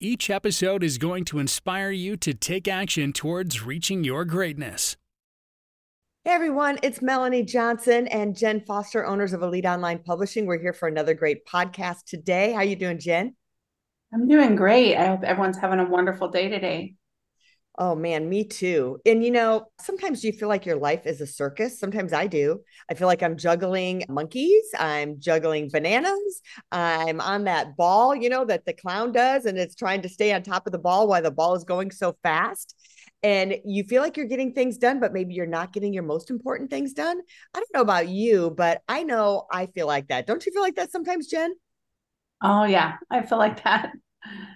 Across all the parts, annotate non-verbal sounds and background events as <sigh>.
Each episode is going to inspire you to take action towards reaching your greatness. Hey everyone, it's Melanie Johnson and Jenn Foster, owners of Elite Online Publishing. We're here for another great podcast today. How you doing, Jenn? I'm doing great. I hope everyone's having a wonderful day today. Oh man, me too. And you know, sometimes you feel like your life is a circus. Sometimes I do. I feel like I'm juggling monkeys, I'm juggling bananas, I'm on that ball, you know, that the clown does, and it's trying to stay on top of the ball while the ball is going so fast. And you feel like you're getting things done, but maybe you're not getting your most important things done. I don't know about you, but I know I feel like that. Don't you feel like that sometimes, Jenn? Oh, yeah, I feel like that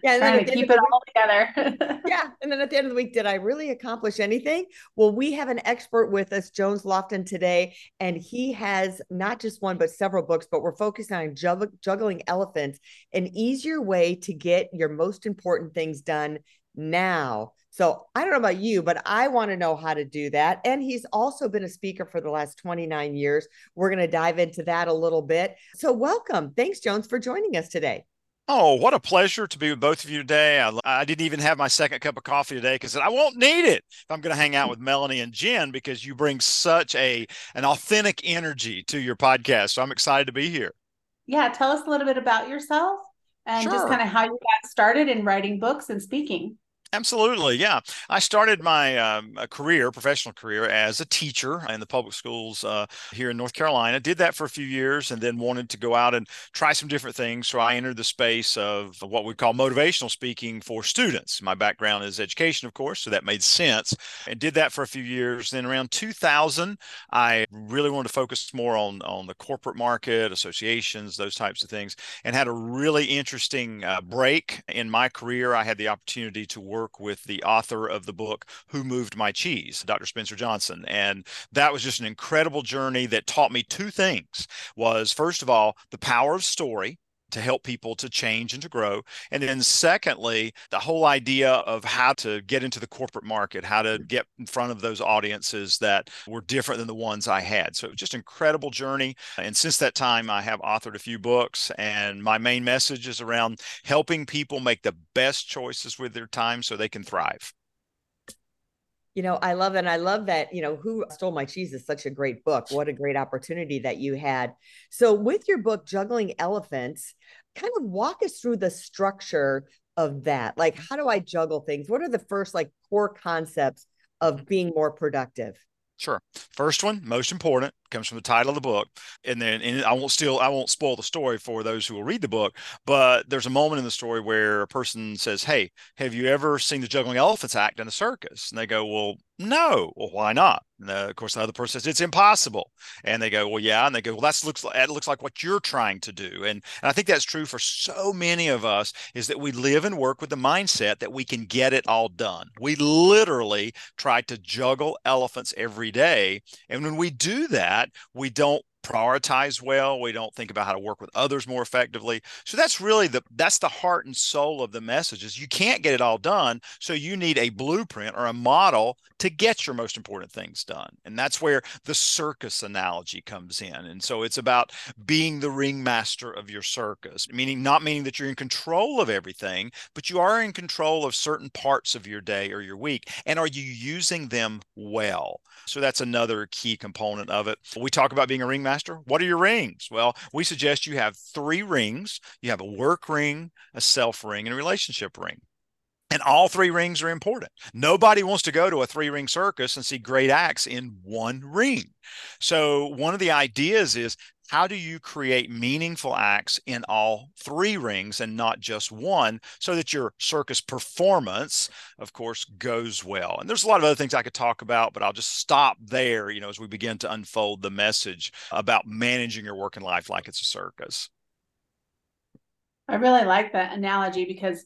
yeah, and trying to keep it all together. <laughs> yeah, and then at the end of the week, did I really accomplish anything? Well, we have an expert with us, Jones Loflin, today, and he has not just one but several books. But we're focusing on jugg- juggling elephants, an easier way to get your most important things done now. So I don't know about you, but I want to know how to do that. And he's also been a speaker for the last 29 years. We're going to dive into that a little bit. So welcome. Thanks, Jones, for joining us today. Oh, what a pleasure to be with both of you today. I, I didn't even have my second cup of coffee today because I won't need it if I'm going to hang out with Melanie and Jenn because you bring such a an authentic energy to your podcast. So I'm excited to be here. Yeah, tell us a little bit about yourself and sure. just kind of how you got started in writing books and speaking. Absolutely, yeah. I started my um, career, professional career, as a teacher in the public schools uh, here in North Carolina. Did that for a few years, and then wanted to go out and try some different things. So I entered the space of what we call motivational speaking for students. My background is education, of course, so that made sense. And did that for a few years. Then around 2000, I really wanted to focus more on on the corporate market, associations, those types of things, and had a really interesting uh, break in my career. I had the opportunity to work work with the author of the book Who Moved My Cheese, Dr. Spencer Johnson. And that was just an incredible journey that taught me two things was first of all, the power of story to help people to change and to grow. And then, secondly, the whole idea of how to get into the corporate market, how to get in front of those audiences that were different than the ones I had. So, it was just an incredible journey. And since that time, I have authored a few books, and my main message is around helping people make the best choices with their time so they can thrive you know, I love and I love that, you know, Who Stole My Cheese is such a great book. What a great opportunity that you had. So, with your book, Juggling Elephants, kind of walk us through the structure of that. Like, how do I juggle things? What are the first, like, core concepts of being more productive? Sure. First one, most important, comes from the title of the book, and then and I won't still I won't spoil the story for those who will read the book. But there's a moment in the story where a person says, "Hey, have you ever seen the Juggling Elephants act in the circus?" And they go, "Well, no. Well, why not?" And uh, of course, the other person says it's impossible, and they go, "Well, yeah." And they go, "Well, that looks like that looks like what you're trying to do." And, and I think that's true for so many of us is that we live and work with the mindset that we can get it all done. We literally try to juggle elephants every day, and when we do that, we don't prioritize well we don't think about how to work with others more effectively. So that's really the that's the heart and soul of the message is you can't get it all done so you need a blueprint or a model to get your most important things done. And that's where the circus analogy comes in. And so it's about being the ringmaster of your circus meaning not meaning that you're in control of everything but you are in control of certain parts of your day or your week. And are you using them well? So that's another key component of it. We talk about being a ringmaster master, what are your rings? Well, we suggest you have three rings. You have a work ring, a self ring, and a relationship ring. And all three rings are important. Nobody wants to go to a three ring circus and see great acts in one ring. So, one of the ideas is how do you create meaningful acts in all three rings and not just one so that your circus performance of course goes well and there's a lot of other things i could talk about but i'll just stop there you know as we begin to unfold the message about managing your work and life like it's a circus i really like that analogy because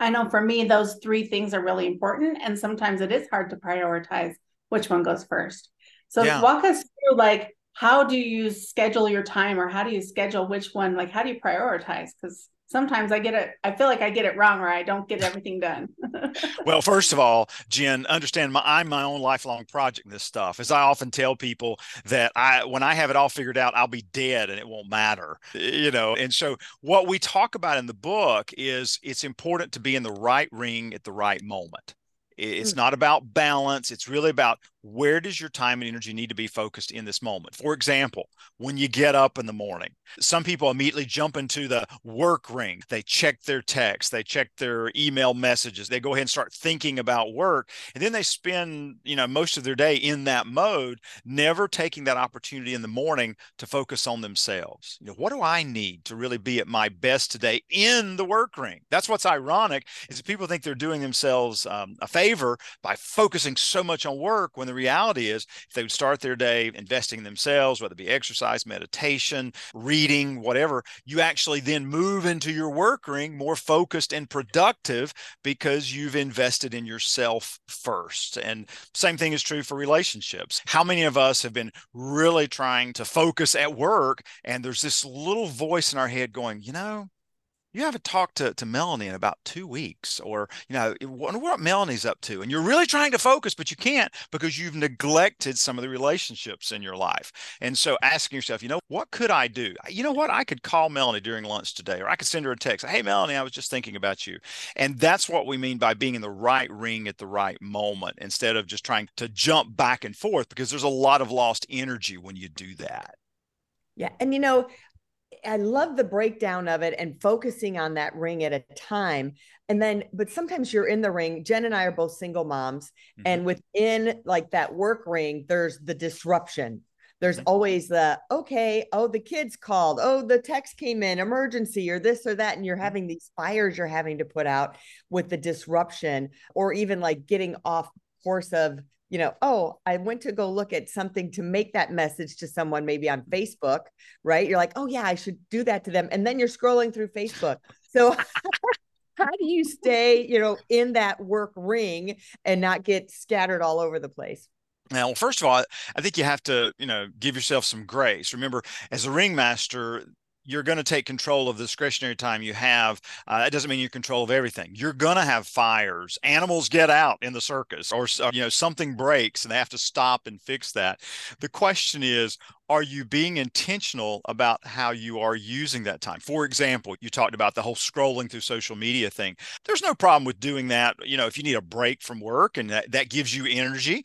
I know for me, those three things are really important. And sometimes it is hard to prioritize which one goes first. So yeah. walk us through like how do you schedule your time or how do you schedule which one? Like how do you prioritize? Because sometimes I get it, I feel like I get it wrong or I don't get everything done. <laughs> well, first of all, Jenn, understand my, I'm my own lifelong project in this stuff. As I often tell people that I when I have it all figured out, I'll be dead and it won't matter. You know, and so what we talk about in the book is it's important to be in the right ring at the right moment. It's mm. not about balance. It's really about where does your time and energy need to be focused in this moment? For example, when you get up in the morning, some people immediately jump into the work ring. They check their text, they check their email messages, they go ahead and start thinking about work. And then they spend, you know, most of their day in that mode, never taking that opportunity in the morning to focus on themselves. You know, what do I need to really be at my best today in the work ring? That's what's ironic is people think they're doing themselves um, a favor by focusing so much on work when the reality is, if they would start their day investing in themselves, whether it be exercise, meditation, reading, whatever, you actually then move into your work ring more focused and productive because you've invested in yourself first. And same thing is true for relationships. How many of us have been really trying to focus at work and there's this little voice in our head going, you know, you haven't talked to, to Melanie in about two weeks, or you know, wonder what Melanie's up to. And you're really trying to focus, but you can't because you've neglected some of the relationships in your life. And so asking yourself, you know, what could I do? You know what? I could call Melanie during lunch today, or I could send her a text. Hey, Melanie, I was just thinking about you. And that's what we mean by being in the right ring at the right moment instead of just trying to jump back and forth because there's a lot of lost energy when you do that. Yeah. And you know, I love the breakdown of it and focusing on that ring at a time. And then, but sometimes you're in the ring. Jenn and I are both single moms. Mm-hmm. And within like that work ring, there's the disruption. There's mm-hmm. always the, okay, oh, the kids called. Oh, the text came in, emergency or this or that. And you're mm-hmm. having these fires you're having to put out with the disruption or even like getting off course of you know, oh, I went to go look at something to make that message to someone, maybe on mm-hmm. Facebook, right? You're like, oh, yeah, I should do that to them. And then you're scrolling through Facebook. So, <laughs> how do you stay, you know, in that work ring and not get scattered all over the place? Now, well, first of all, I think you have to, you know, give yourself some grace. Remember, as a ringmaster, you're going to take control of the discretionary time you have. Uh, that doesn't mean you're control of everything. You're going to have fires. Animals get out in the circus, or you know something breaks and they have to stop and fix that. The question is, are you being intentional about how you are using that time? For example, you talked about the whole scrolling through social media thing. There's no problem with doing that. You know, if you need a break from work and that, that gives you energy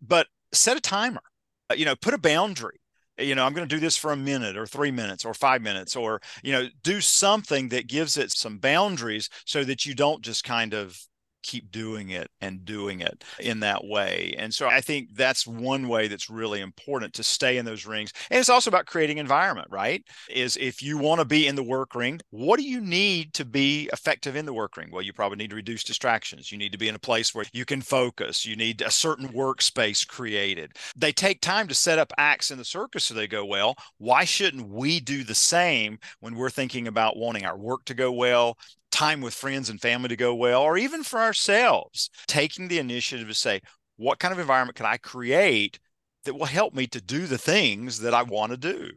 but set a timer. Uh, you know, put a boundary you know i'm going to do this for a minute or three minutes or five minutes or you know do something that gives it some boundaries so that you don't just kind of keep doing it and doing it in that way. And so I think that's one way that's really important to stay in those rings. And it's also about creating environment, right? Is if you want to be in the work ring, what do you need to be effective in the work ring? Well, you probably need to reduce distractions. You need to be in a place where you can focus. You need a certain workspace created. They take time to set up acts in the circus so they go well. Why shouldn't we do the same when we're thinking about wanting our work to go well time with friends and family to go well, or even for ourselves, taking the initiative to say, what kind of environment can I create that will help me to do the things that I want to do?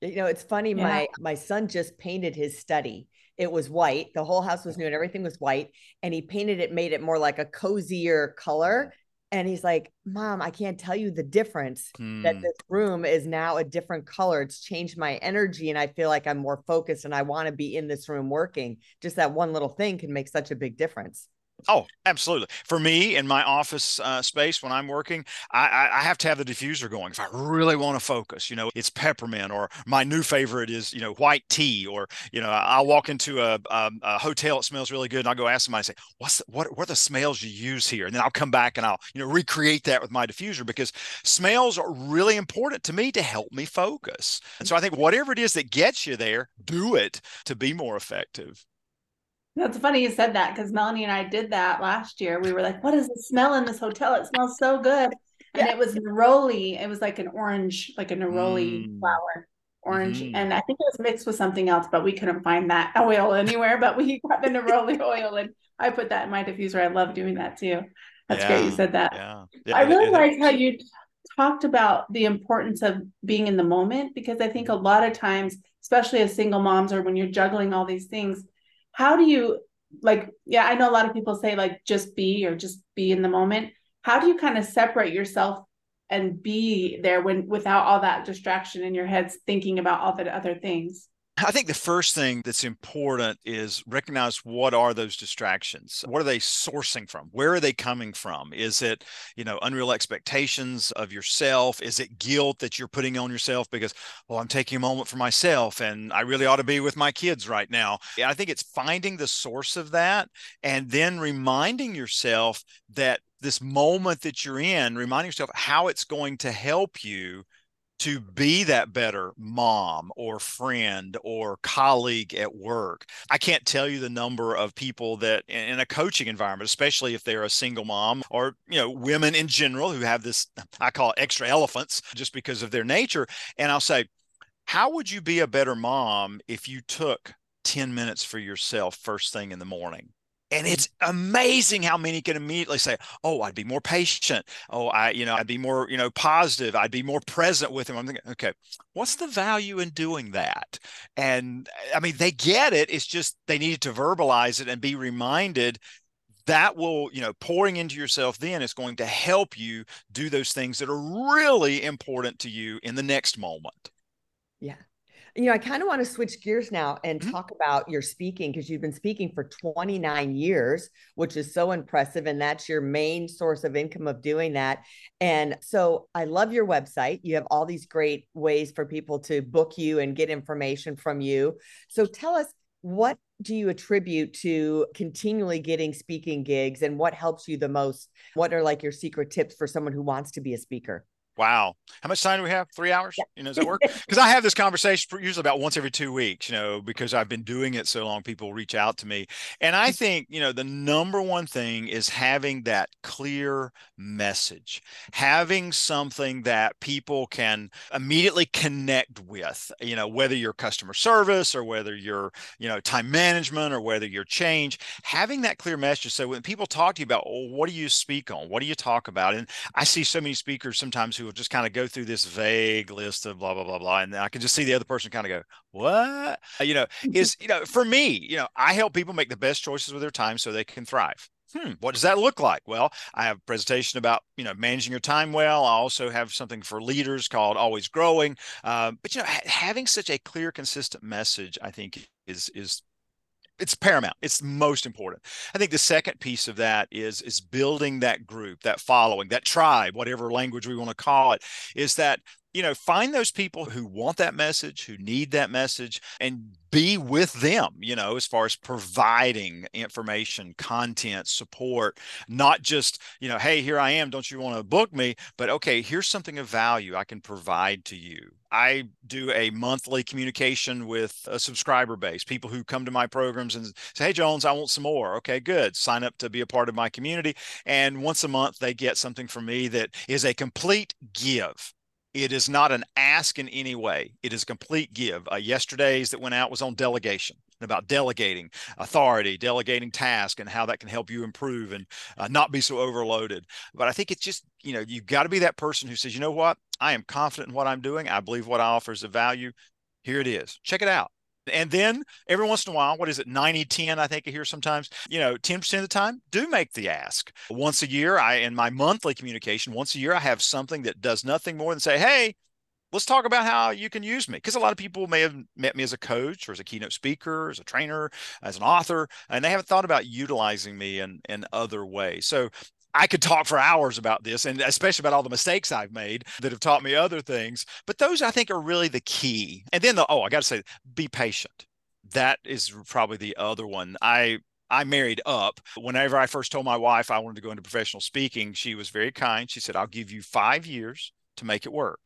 You know, it's funny. Yeah. My my son just painted his study. It was white. The whole house was new and everything was white. And he painted it, made it more like a cozier color and he's like mom i can't tell you the difference mm. that hmm. this room is now a different color it's changed my energy and i feel like i'm more focused and i want to be in this room working just that one little thing can make such a big difference Oh, absolutely. For me in my office uh, space when I'm working, I, I, have to have the diffuser going. If I really want to focus, you know, it's peppermint, or my new favorite is you know white tea, or you know, I'll walk into a, a, a hotel, it smells really good, and I'll go ask somebody, say, "What's the, what? What are the smells you use here?" And then I'll come back and I'll you know recreate that with my diffuser because smells are really important to me to help me focus. And so I think whatever it is that gets you there, do it to be more effective. That's funny you said that because Melanie and I did that last year. We were like, what is the smell in this hotel? It smells so good. And it was <laughs> neroli. It was like an orange, like a neroli mm. flower. orange, mm-hmm. and I think it was mixed with something else, but we couldn't find that <laughs> oil anywhere. But we got the neroli <laughs> oil, and I put that in my diffuser. I love doing that too. That's yeah. great. You said that. Yeah. yeah. I really like how you talked about the importance of being in the moment because I think a lot of times, especially as single moms or when you're juggling all these things, how do you like? Yeah, I know a lot of people say like just be or just be in the moment. How do you kind of separate yourself and be there when without all that distraction in your heads thinking about all the other things I think the first thing that's important is recognize what are those distractions? What are they sourcing from? Where are they coming from? Is it, you know, unreal expectations of yourself? Is it guilt that you're putting on yourself because, well, I'm taking a moment for myself and I really ought to be with my kids right now? I think it's finding the source of that and then reminding yourself that this moment that you're in, reminding yourself how it's going to help you to be that better mom or friend or colleague at work. I can't tell you the number of people that in a coaching environment, especially if they're a single mom or, you know, women in general who have this, I call extra elephants just because of their nature. And I'll say, how would you be a better mom if you took 10 minutes for yourself first thing in the morning? And it's amazing how many can immediately say oh i'd be more patient. Oh i you know i'd be more you know positive. I'd be more present with him. I'm thinking okay what's the value in doing that? And i mean they get it. It's just they needed to verbalize it and be reminded that will you know pouring into yourself then is going to help you do those things that are really important to you in the next moment. Yeah you know, I kind of want to switch gears now and mm-hmm. talk about your speaking because you've been speaking for 29 years, which is so impressive. And that's your main source of income of doing that. And so I love your website. You have all these great ways for people to book you and get information from you. So tell us what do you attribute to continually getting speaking gigs and what helps you the most? What are like your secret tips for someone who wants to be a speaker? Wow. How much time do we have? Three hours? Yeah. You know, does that work? <laughs> Because I have this conversation usually about once every two weeks, you know, because I've been doing it so long, people reach out to me. And I mm. think, you know, the number one thing is having that clear message, having something that people can immediately connect with, you know, whether you're customer service or whether you're, you know, time management or whether you're change, having that clear message. So when people talk to you about, well, what do you speak on? What do you talk about? And I see so many speakers sometimes who will just kind of go through this vague list of blah blah blah blah, and I can just see the other person kind of go, "What?" You know, <laughs> is you know, for me, you know, I help people make the best choices with their time so they can thrive. Hmm, what does that look like? Well, I have a presentation about you know managing your time well. I also have something for leaders called Always Growing. Uh, but you know, ha- having such a clear, consistent message, I think, is is it's paramount it's most important i think the second piece of that is is building that group that following that tribe whatever language we want to call it is that you know find those people who want that message who need that message and be with them, you know, as far as providing information, content, support, not just, you know, hey, here I am, don't you want to book me? But okay, here's something of value I can provide to you. I do a monthly communication with a subscriber base, people who come to my programs and say, Hey, Jones, I want some more. Okay, good. Sign up to be a part of my community. And once a month, they get something from me that is a complete give. It is not an ask in any way. It is a complete give. Uh, yesterday's that went out was on delegation about delegating authority, delegating task, and how that can help you improve and uh, not be so overloaded. But I think it's just, you know, you've got to be that person who says, you know what? I am confident in what I'm doing. I believe what I offer is of value. Here it is. Check it out. And then every once in a while, what is it, 90 10, I think I hear sometimes, you know, 10% of the time, do make the ask. Once a year, I, in my monthly communication, once a year, I have something that does nothing more than say, hey, let's talk about how you can use me. Because a lot of people may have met me as a coach or as a keynote speaker, as a trainer, as an author, and they haven't thought about utilizing me in, in other ways. So I could talk for hours about this and especially about all the mistakes I've made that have taught me other things. But those I think are really the key. And then the oh, I got to say, be patient. That is probably the other one. I I married up. Whenever I first told my wife I wanted to go into professional speaking, she was very kind. She said, I'll give you five years to make it work.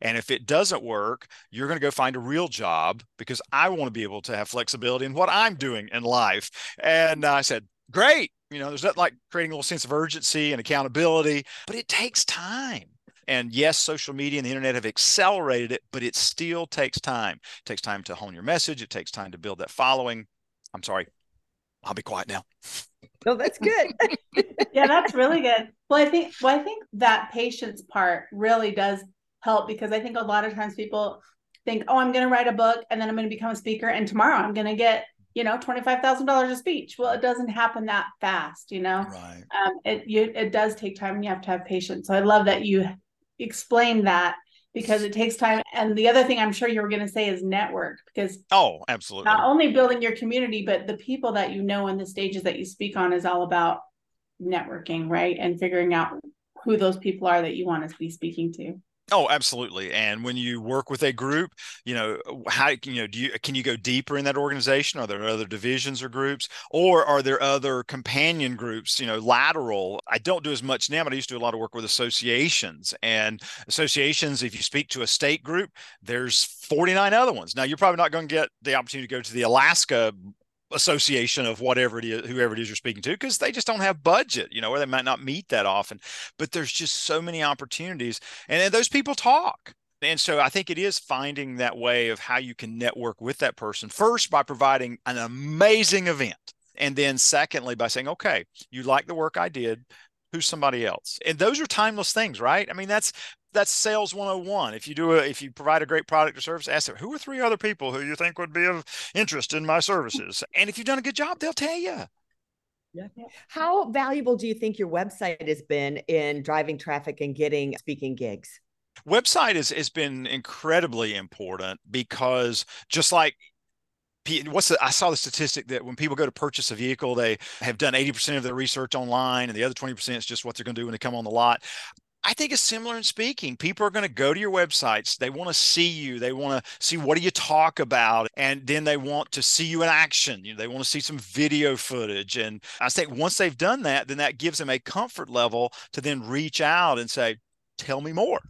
And if it doesn't work, you're going to go find a real job because I want to be able to have flexibility in what I'm doing in life. And I said, Great. You know, there's nothing like creating a little sense of urgency and accountability, but it takes time. And yes, social media and the internet have accelerated it, but it still takes time. It takes time to hone your message. It takes time to build that following. I'm sorry. I'll be quiet now. No, that's good. <laughs> yeah, that's really good. Well, I think well, I think that patience part really does help because I think a lot of times people think, oh, I'm going to write a book and then I'm going to become a speaker, and tomorrow I'm going to get you know twenty five thousand dollars a speech. Well, it doesn't happen that fast, you know. Right. Um, it you it does take time, and you have to have patience. So I love that you explained that because it takes time. And the other thing I'm sure you were going to say is network because oh, absolutely. Not only building your community, but the people that you know and the stages that you speak on is all about networking, right? And figuring out who those people are that you want to be speaking to. Oh, absolutely. And when you work with a group, you know, how you know, do you can you go deeper in that organization? Are there other divisions or groups, or are there other companion groups? You know, lateral. I don't do as much now, but I used to do a lot of work with associations. And associations, if you speak to a state group, there's 49 other ones. Now, you're probably not going to get the opportunity to go to the Alaska association of whatever it is, whoever it is you're speaking to, because they just don't have budget, you know, or they might not meet that often. But there's just so many opportunities, and those people talk. And so I think it is finding that way of how you can network with that person first by providing an amazing event. And then secondly, by saying, okay, you like the work I did who's somebody else and those are timeless things right i mean that's that's sales 101 if you do a if you provide a great product or service ask them who are three other people who you think would be of interest in my services and if you've done a good job they'll tell you yeah. How valuable do you think your website has been in driving traffic and getting speaking gigs? Website has, has been incredibly important because just like what's the, I saw the statistic that when people go to purchase a vehicle, they have done 80% of their research online and the other 20% is just what they're going to do when they come on the lot. I think it's similar in speaking. People are going to go to your websites. They want to see you. They want to see what do you talk about, and then they want to see you in action. You know, they want to see some video footage. And I think once they've done that, then that gives them a comfort level to then reach out and say, "Tell me more."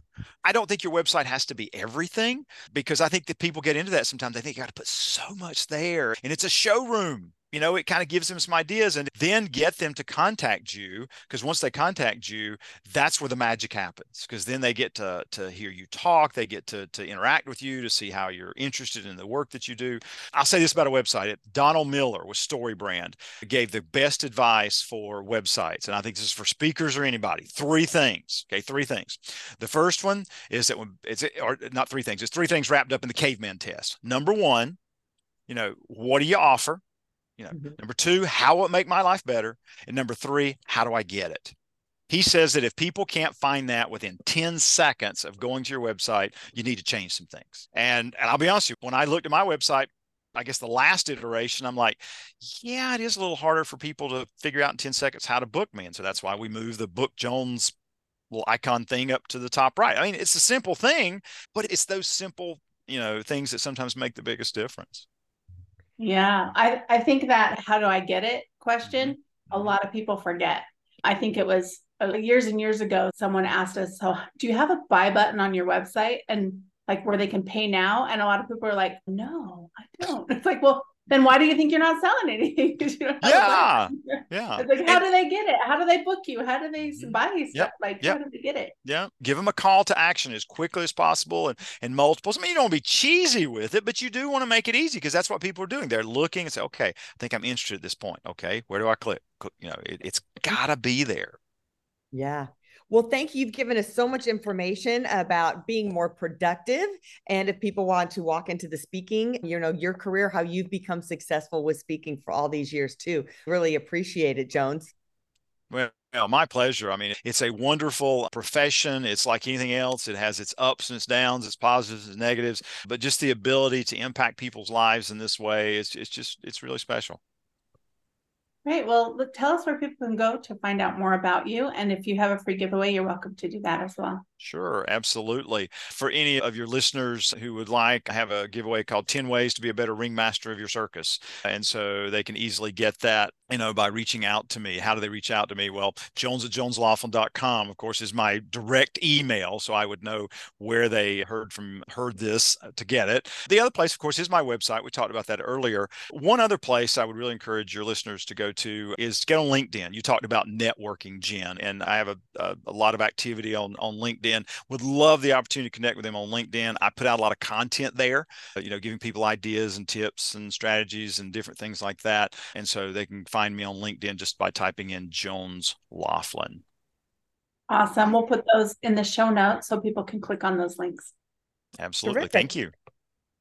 I don't think your website has to be everything because I think that people get into that sometimes. They think you got to put so much there, and it's a showroom you know, it kind of gives them some ideas and then get them to contact you. Because once they contact you, that's where the magic happens. Because then they get to, to hear you talk, they get to, to interact with you to see how you're interested in the work that you do. I'll say this about a website. Donald Miller with StoryBrand gave the best advice for websites. And I think this is for speakers or anybody. Three things. Okay, three things. The first one is that when it's or not three things, it's three things wrapped up in the caveman test. Number one, you know, what do you offer? You know, mm-hmm. number two, how will it make my life better? And number three, how do I get it? He says that if people can't find that within 10 seconds of going to your website, you need to change some things. And, and I'll be honest with you, when I looked at my website, I guess the last iteration, I'm like, yeah, it is a little harder for people to figure out in 10 seconds how to book me. And so that's why we moved the Book Jones little icon thing up to the top right. I mean, it's a simple thing, but it's those simple, you know, things that sometimes make the biggest difference. Yeah, I, I think that how do I get it question, a lot of people forget. I think it was uh, years and years ago, someone asked us, So, do you have a buy button on your website and like where they can pay now? And a lot of people are like, No, I don't. <laughs> It's like, well, then why do you think you're not selling anything? <laughs> yeah, <laughs> yeah. It's like, how and, do they get it? How do they book you? How do they mm-hmm. buy stuff? Yep, like, yep. how do they get it? Yeah, give them a call to action as quickly as possible and and multiples. I mean, you don't want to be cheesy with it, but you do want to make it easy because that's what people are doing. They're looking and say, okay, I think I'm interested at this point. Okay, where do I click? You know, it, it's got to be there. Yeah. Well, thank you. You've given us so much information about being more productive. And if people want to walk into the speaking, you know, your career, how you've become successful with speaking for all these years too. Really appreciate it, Jones. Well, my pleasure. I mean, it's a wonderful profession. It's like anything else. It has its ups and its downs, its positives and negatives, but just the ability to impact people's lives in this way is it's just it's really special. Great. Well, tell us where people can go to find out more about you. And if you have a free giveaway, you're welcome to do that as well. Sure, absolutely. For any of your listeners who would like, I have a giveaway called 10 Ways to Be a Better Ringmaster of Your Circus. And so they can easily get that, you know, by reaching out to me. How do they reach out to me? Well, jones at jonesloflin.com, of course, is my direct email. So I would know where they heard from, heard this uh, to get it. The other place, of course, is my website. We talked about that earlier. One other place I would really encourage your listeners to go to is get on LinkedIn. You talked about networking, Jenn, and I have a, a, a lot of activity on, on LinkedIn LinkedIn. Would love the opportunity to connect with them on LinkedIn. I put out a lot of content there, you know, giving people ideas and tips and strategies and different things like that. And so they can find me on LinkedIn just by typing in Jones Loflin. Awesome. We'll put those in the show notes so people can click on those links. Absolutely. Terrific. Thank you.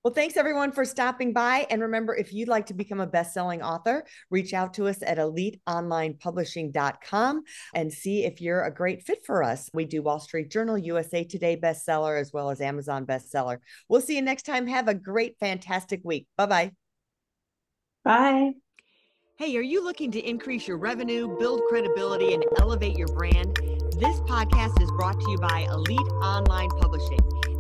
Well, thanks everyone for stopping by. And remember, if you'd like to become a best-selling author, reach out to us at eliteonlinepublishing.com and see if you're a great fit for us. We do Wall Street Journal, USA Today bestseller, as well as Amazon bestseller. We'll see you next time. Have a great, fantastic week. Bye-bye. Bye. Hey, are you looking to increase your revenue, build credibility, and elevate your brand? This podcast is brought to you by Elite Online Publishing